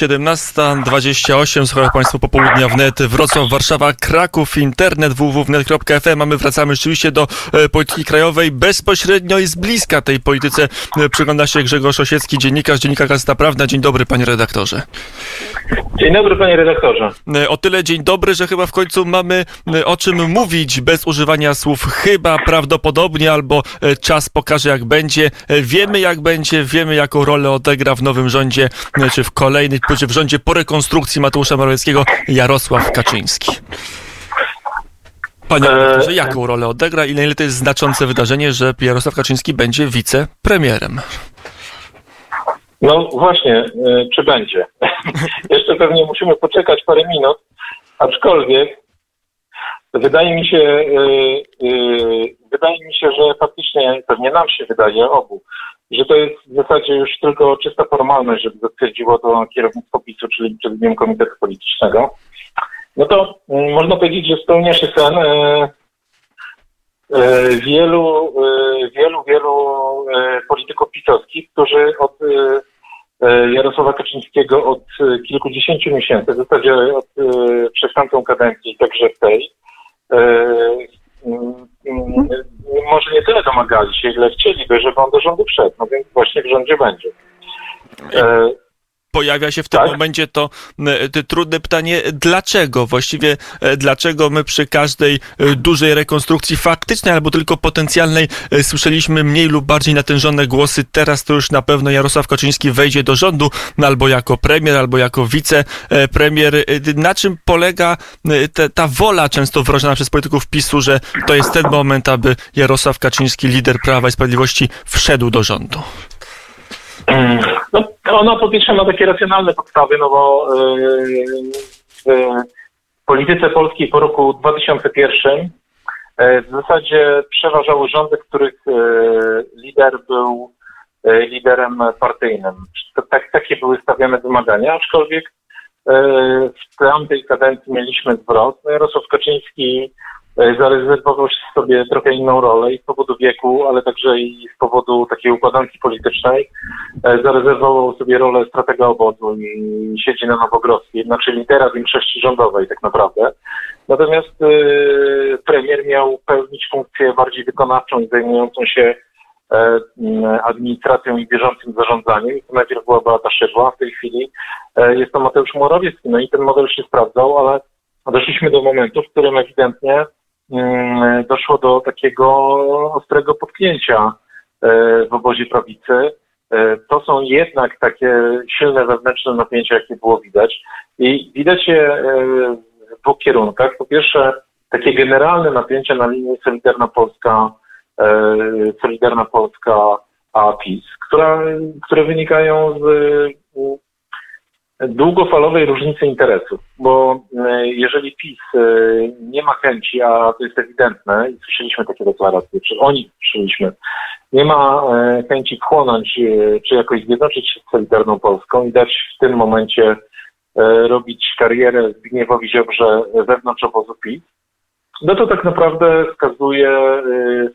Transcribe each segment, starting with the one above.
17.28, słuchają Państwo popołudnia wnet, Wrocław, Warszawa, Kraków, internet www.wnet.fm, a my wracamy rzeczywiście do e, polityki krajowej bezpośrednio i z bliska tej polityce e, przygląda się Grzegorz Osiecki, dziennikarz, dziennikarz Gazeta Prawna. Dzień dobry, panie redaktorze. Dzień dobry, panie redaktorze. E, O tyle dzień dobry, że chyba w końcu mamy o czym mówić bez używania słów chyba, prawdopodobnie albo czas pokaże jak będzie. Wiemy jak będzie, wiemy jaką rolę odegra w nowym rządzie, czy w kolejnych, czy w rządzie po rekonstrukcji Mateusza Morawieckiego Jarosław Kaczyński. Panie E, redaktorze, jaką rolę odegra i na ile to jest znaczące wydarzenie, że Jarosław Kaczyński będzie wicepremierem? No właśnie, y, czy będzie? Jeszcze pewnie musimy poczekać parę minut, aczkolwiek wydaje mi się, y, y, wydaje mi się, że faktycznie, pewnie nam się wydaje, obu, że to jest w zasadzie już tylko czysta formalność, żeby zatwierdziło to kierownictwo PiSu, czyli Prezydium Komitetu Politycznego. No to y, można powiedzieć, że spełnia się sen y, wielu, wielu, wielu polityków pisowskich, którzy od Jarosława Kaczyńskiego od kilkudziesięciu miesięcy, w zasadzie od przez tamtą kadencję także w tej, mm, mm, może nie tyle domagali się, ile chcieliby, żeby on do rządu wszedł, no więc właśnie w rządzie będzie. Pojawia się w tym Tak. momencie to e, te trudne pytanie, dlaczego? Właściwie e, dlaczego my przy każdej e, dużej rekonstrukcji faktycznej albo tylko potencjalnej słyszeliśmy mniej lub bardziej natężone głosy. Teraz to już na pewno Jarosław Kaczyński wejdzie do rządu no, albo jako premier, albo jako wicepremier. Na czym polega te, ta wola często wyrażana przez polityków PiSu, że to jest ten moment, aby Jarosław Kaczyński, lider Prawa i Sprawiedliwości, wszedł do rządu? No, ona po pierwsze ma takie racjonalne podstawy, no bo yy, w polityce polskiej po roku 2001 yy, w zasadzie przeważały rządy, w których yy, lider był yy, liderem partyjnym. Tak, takie były stawiane wymagania, aczkolwiek yy, w tamtej kadencji mieliśmy zwrot. No, Jarosław Kaczyński yy, zarezerwował sobie trochę inną rolę i z powodu wieku, ale także i z powodu takiej układanki politycznej e, zarezerwował sobie rolę stratega obozu i siedzi na Nowogrodzkiej, znaczy lidera większości rządowej tak naprawdę. Natomiast e, premier miał pełnić funkcję bardziej wykonawczą i zajmującą się e, m, administracją i bieżącym zarządzaniem. To najpierw była Beata Szydła, w tej chwili e, jest to Mateusz Morawiecki. No i ten model się sprawdzał, ale doszliśmy do momentu, w którym ewidentnie mm, doszło do takiego ostrego potknięcia e, w obozie prawicy. E, To są jednak takie silne wewnętrzne napięcia, jakie było widać. I widać je e, w dwóch kierunkach. Po pierwsze, takie generalne napięcia na linii Solidarna Polska, Solidarna Polska a PiS, która, które wynikają z e, długofalowej różnicy interesów, bo jeżeli PiS e, nie ma chęci, a to jest ewidentne i słyszeliśmy takie deklaracje, czy oni słyszeliśmy, nie ma e, chęci wchłonąć, e, czy jakoś zjednoczyć się z Solidarną Polską i dać w tym momencie robić karierę Zbigniewowi Ziobrze wewnątrz obozu PiS, no to tak naprawdę wskazuje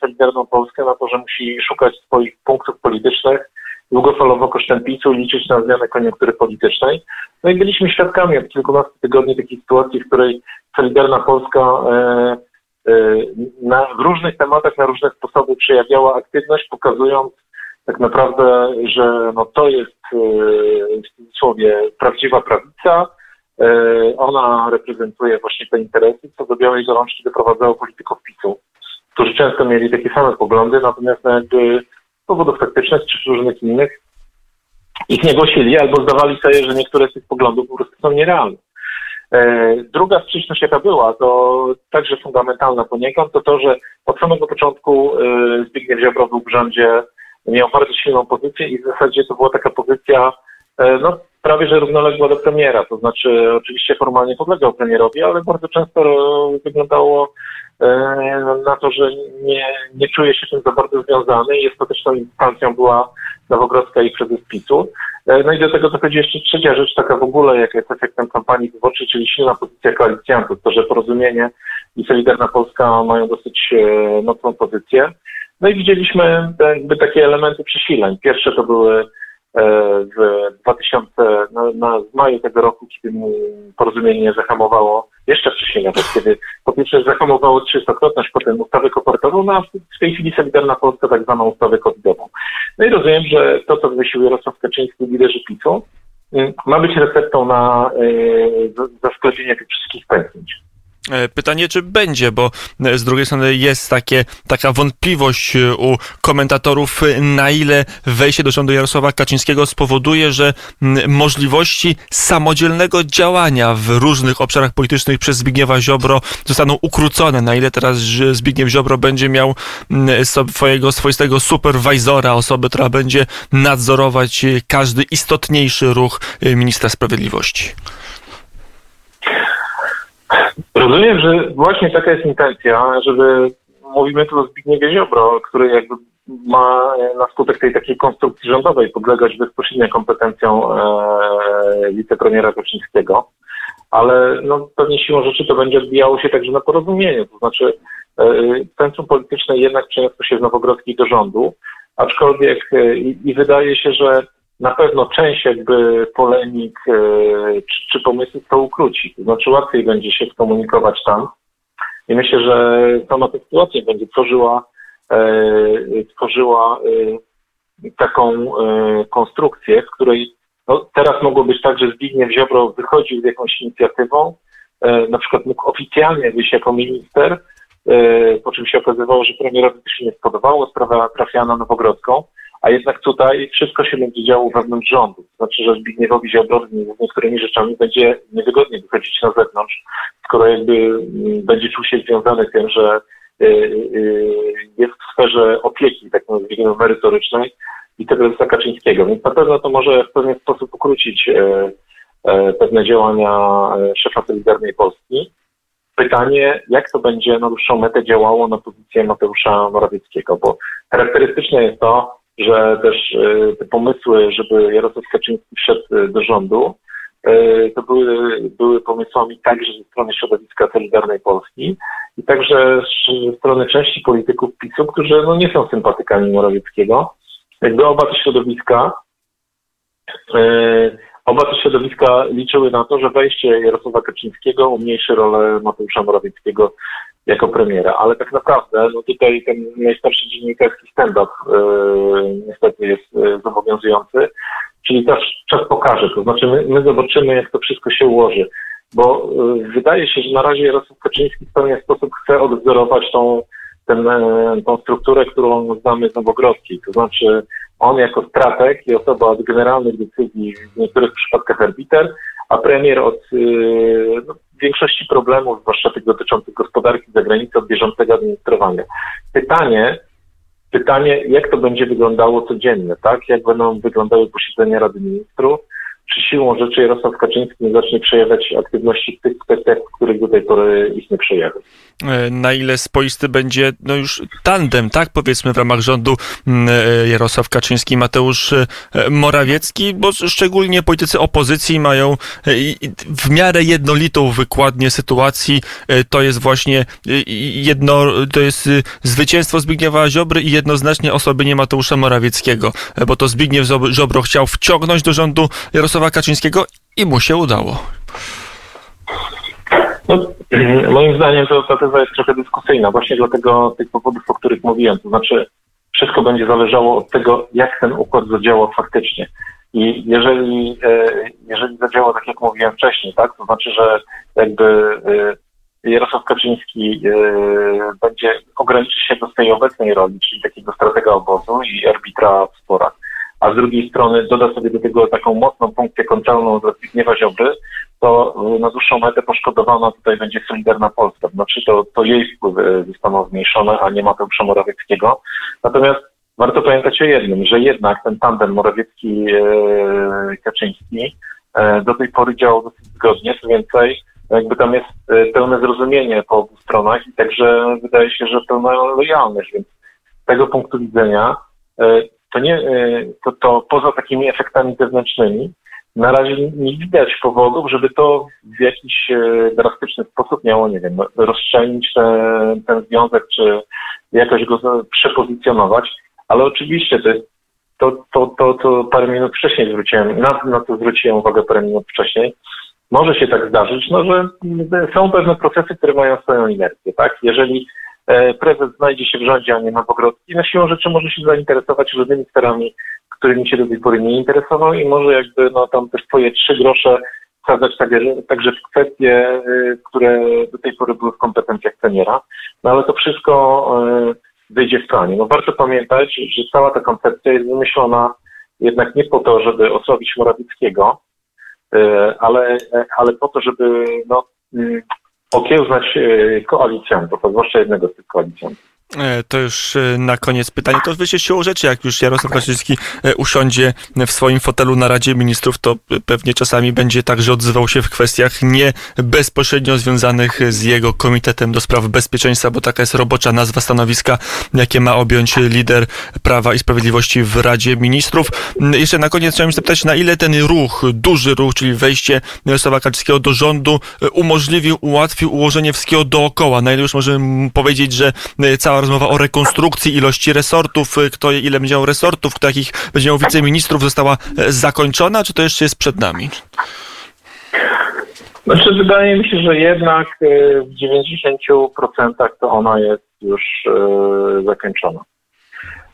Solidarną Polskę na to, że musi szukać swoich punktów politycznych długofalowo kosztem PiSu liczyć na zmianę koniunktury politycznej. No i byliśmy świadkami od kilkunastu tygodni takiej sytuacji, w której Solidarna Polska e, e, na, w różnych tematach, na różne sposoby przejawiała aktywność, pokazując tak naprawdę, że no to jest e, w cudzysłowie prawdziwa prawica, e, ona reprezentuje właśnie te interesy, co do białej gorączki doprowadzało polityków PiSu, którzy często mieli takie same poglądy, natomiast no jakby powodów taktycznych czy różnych innych ich nie głosili albo zdawali sobie, że niektóre z tych poglądów po prostu są nierealne. E, Druga sprzeczność, jaka była, to także fundamentalna poniekąd, to to, że od samego początku e, Zbigniew Ziobro był w rządzie, miał bardzo silną pozycję i w zasadzie to była taka pozycja, e, no prawie że równoległa do premiera, to znaczy oczywiście formalnie podlegał premierowi, ale bardzo często e, wyglądało e, na to, że nie, nie czuje się tym za bardzo związany i ostateczną instancją była Nowogrodzka i prezes PiSu. E, No i do tego dochodzi jeszcze trzecia rzecz, taka w ogóle, jaka jest efektem kampanii wyborczej, czyli silna pozycja koalicjantów, to, że Porozumienie i Solidarna Polska mają dosyć mocną pozycję. No i widzieliśmy jakby takie elementy przesileń. Pierwsze to były w 2000, na, na w maju tego roku, kiedy porozumienie zahamowało, jeszcze wcześniej nawet, kiedy po pierwsze zahamowało trzystokrotność, potem ustawę kopertową, no a w tej chwili Solidarna Polska tak zwaną ustawę covidową. No i rozumiem, że to, co wymyślił Jarosław Kaczyński, liderzy PiSu, ma być receptą na zasklepienie tych wszystkich pęknięć. E, pytanie, czy będzie, bo e, z drugiej strony jest takie, taka wątpliwość e, u komentatorów, na ile wejście do rządu Jarosława Kaczyńskiego spowoduje, że możliwości samodzielnego działania w różnych obszarach politycznych przez Zbigniewa Ziobro zostaną ukrócone. Na ile teraz Zbigniew Ziobro będzie miał swojego swoistego superwajzora, osobę, która będzie nadzorować każdy istotniejszy ruch ministra sprawiedliwości. Rozumiem, że właśnie taka jest intencja, żeby mówimy tu o Zbigniewie Ziobro, który jakby ma na skutek tej takiej konstrukcji rządowej podlegać bezpośrednio kompetencjom e, wicepremiera Kaczyńskiego, ale no, pewnie siłą rzeczy to będzie odbijało się także na porozumieniu, to znaczy e, centrum polityczne jednak przeniosło się z Nowogrodzkiej do rządu, aczkolwiek e, i, i wydaje się, że na pewno część jakby polemik e, czy, czy pomysłów to ukróci. To znaczy łatwiej będzie się skomunikować tam. I myślę, że sama ta sytuacja będzie tworzyła, e, tworzyła e, taką konstrukcję, w której no, teraz mogło być tak, że Zbigniew Ziobro wychodził z jakąś inicjatywą, na przykład mógł oficjalnie wyjść jako minister, po czym się okazywało, że premierowi to się nie spodobało, sprawa trafiała na Nowogrodzką a jednak tutaj wszystko się będzie działo wewnątrz rządu. To znaczy, że Zbigniewowi Ziobro z niektórymi rzeczami będzie niewygodnie wychodzić na zewnątrz, skoro jakby mm, będzie czuł się związany tym, że y, y, jest w sferze opieki, tak nazwijmy merytorycznej i tego jest Kaczyńskiego. Więc na pewno to może w pewien sposób ukrócić e, e, pewne działania e, szefa Solidarnej Polski. Pytanie, jak to będzie na dłuższą metę działało na pozycję Mateusza Morawieckiego, bo charakterystyczne jest to, że też e, te pomysły, żeby Jarosław Kaczyński wszedł e, do rządu, e, to były, były pomysłami także ze strony środowiska Solidarnej Polski i także ze strony części polityków PiSu, którzy no, nie są sympatykami Morawieckiego. Jakby oba te środowiska Oba te środowiska liczyły na to, że wejście Jarosława Kaczyńskiego umniejszy rolę Mateusza Morawieckiego jako premiera, ale tak naprawdę no tutaj ten najstarszy dziennikarski stand-up yy, niestety jest yy, zobowiązujący, czyli też czas pokaże, to znaczy my, my zobaczymy, jak to wszystko się ułoży, bo yy, wydaje się, że na razie Jarosław Kaczyński w pewien sposób chce odwzorować tą, ten, tą strukturę, którą znamy z Nowogrodzkiej, to znaczy on jako strateg i osoba od generalnych decyzji, w niektórych przypadkach arbiter, a premier od y, no, większości problemów, zwłaszcza tych dotyczących gospodarki zagranicy, od bieżącego administrowania. Pytanie, pytanie, jak to będzie wyglądało codziennie, tak? Jak będą wyglądały posiedzenia Rady Ministrów, czy siłą rzeczy Jarosław Kaczyński nie zacznie przejawiać aktywności w tych kwestiach, w których do tej pory ich nie przejawił. E, na ile spoisty będzie no już tandem, tak powiedzmy w ramach rządu mm, e, Jarosław Kaczyński, Mateusz e, Morawiecki, bo szczególnie politycy opozycji mają w miarę jednolitą wykładnię sytuacji. To jest właśnie jedno, to jest zwycięstwo Zbigniewa Ziobry i jednoznacznie osoby Mateusza Morawieckiego, bo to Zbigniew Ziobro chciał wciągnąć do rządu Jarosława Kaczyńskiego i mu się udało. No, moim zdaniem to, ta teza jest trochę dyskusyjna, właśnie dlatego tych powodów, o których mówiłem. To znaczy, wszystko będzie zależało od tego, jak ten układ zadziała faktycznie. I jeżeli, e, jeżeli zadziała tak, jak mówiłem wcześniej, tak, to znaczy, że jakby e, Jarosław Kaczyński e, będzie ograniczyć się do swojej obecnej roli, czyli takiego stratega obozu i arbitra w sporach, a z drugiej strony doda sobie do tego taką mocną funkcję kontrolną dla Zbigniewa Ziobry, to na dłuższą metę poszkodowana tutaj będzie Solidarna Polska. Znaczy to, to jej wpływy zostaną zmniejszone, a nie Mateusza Morawieckiego. Natomiast warto pamiętać o jednym, że jednak ten tandem Morawiecki-Kaczyński e, do tej pory działał dosyć zgodnie, co więcej, jakby tam jest pełne zrozumienie po obu stronach i także wydaje się, że pełna lojalność, więc z tego punktu widzenia to nie, to, to poza takimi efektami zewnętrznymi, na razie nie widać powodów, żeby to w jakiś e, drastyczny sposób miało, nie wiem, rozszczelnić ten, ten związek, czy jakoś go przepozycjonować. Ale oczywiście to jest to, to, to, to parę minut wcześniej zwróciłem, na, na to zwróciłem uwagę parę minut wcześniej. Może się tak zdarzyć, no, że są pewne procesy, które mają swoją inercję, tak? Jeżeli e, prezes znajdzie się w rządzie, a nie ma Pogrodki, na siłą rzeczy może się zainteresować różnymi sferami, którymi się do tej pory nie interesował i może jakby no tam te swoje trzy grosze wsadzać także, także w kwestie, y, które do tej pory były w kompetencjach premiera. No ale to wszystko y, wyjdzie w planie. No warto pamiętać, że cała ta koncepcja jest wymyślona jednak nie po to, żeby osłabić Morawieckiego, y, ale, ale po to, żeby no, mm, okiełznać koalicjantów, a zwłaszcza jednego z tych koalicjantów. E, to już e, na koniec pytanie. To wyjście siłą rzeczy, jak już Jarosław Kaczyński e, usiądzie w swoim fotelu na Radzie Ministrów, to pewnie czasami będzie także odzywał się w kwestiach nie bezpośrednio związanych z jego Komitetem do Spraw Bezpieczeństwa, bo taka jest robocza nazwa stanowiska, jakie ma objąć lider Prawa i Sprawiedliwości w Radzie Ministrów. Jeszcze na koniec chciałem zapytać, na ile ten ruch, duży ruch, czyli wejście Jarosława Kaczyńskiego do rządu umożliwił, ułatwił ułożenie wszystkiego dookoła. Na ile już możemy powiedzieć, że cała rozmowa o rekonstrukcji ilości resortów, y, kto ile będzie miał resortów, kto jakich będzie miał wiceministrów została e, zakończona, czy to jeszcze jest przed nami? Znaczy wydaje mi się, że jednak y, w 90% to ona jest już y, zakończona.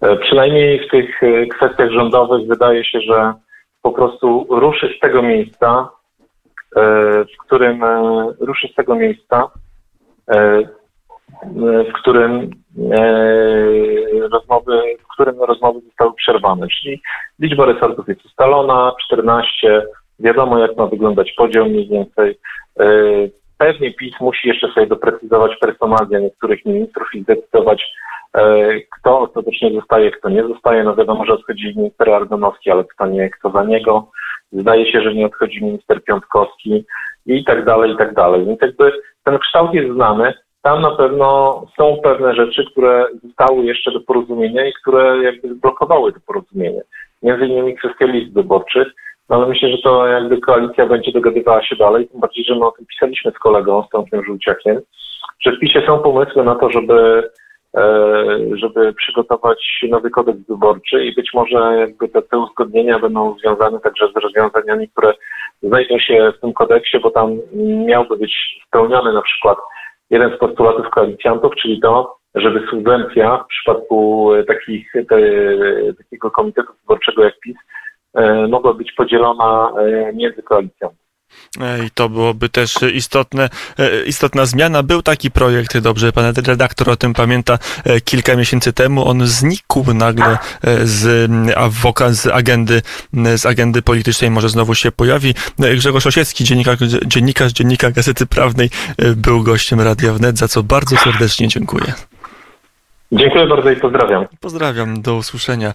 E, przynajmniej w tych kwestiach rządowych wydaje się, że po prostu ruszy z tego miejsca, e, w którym ruszy z tego miejsca, w którym e, rozmowy, w którym rozmowy zostały przerwane. Czyli liczba resortów jest ustalona, 14, wiadomo jak ma wyglądać podział mniej więcej. E, pewnie PiS musi jeszcze sobie doprecyzować personalia niektórych ministrów i zdecydować, e, kto ostatecznie zostaje, kto nie zostaje. No wiadomo, że odchodzi minister Ardanowski, ale kto nie, kto za niego. Zdaje się, że nie odchodzi minister Piątkowski i tak dalej, i tak dalej. Więc jakby ten kształt jest znany tam na pewno są pewne rzeczy, które zostały jeszcze do porozumienia i które jakby zblokowały to porozumienie. Między innymi kwestia list wyborczych, no ale myślę, że to jakby koalicja będzie dogadywała się dalej, tym bardziej, że my o tym pisaliśmy z kolegą, z Tomkiem Żółciakiem, że w PiSie są pomysły na to, żeby e, żeby przygotować nowy kodeks wyborczy i być może jakby te, te uzgodnienia będą związane także z rozwiązaniami, które znajdą się w tym kodeksie, bo tam miałby być spełniony na przykład jeden z postulatów koalicjantów, czyli to, żeby subwencja w przypadku e, takich, te, takiego komitetu wyborczego jak PiS e, mogła być podzielona e, między koalicjami. I to byłoby też istotne, istotna zmiana. Był taki projekt, dobrze, pan redaktor o tym pamięta, kilka miesięcy temu. On znikł nagle z, awoka, z, agendy, z agendy politycznej, może znowu się pojawi. Grzegorz Osiecki, dziennikarz, dziennikarz Dziennika Gazety Prawnej, był gościem Radia Wnet, za co bardzo serdecznie dziękuję. Dziękuję bardzo i pozdrawiam. Pozdrawiam, do usłyszenia.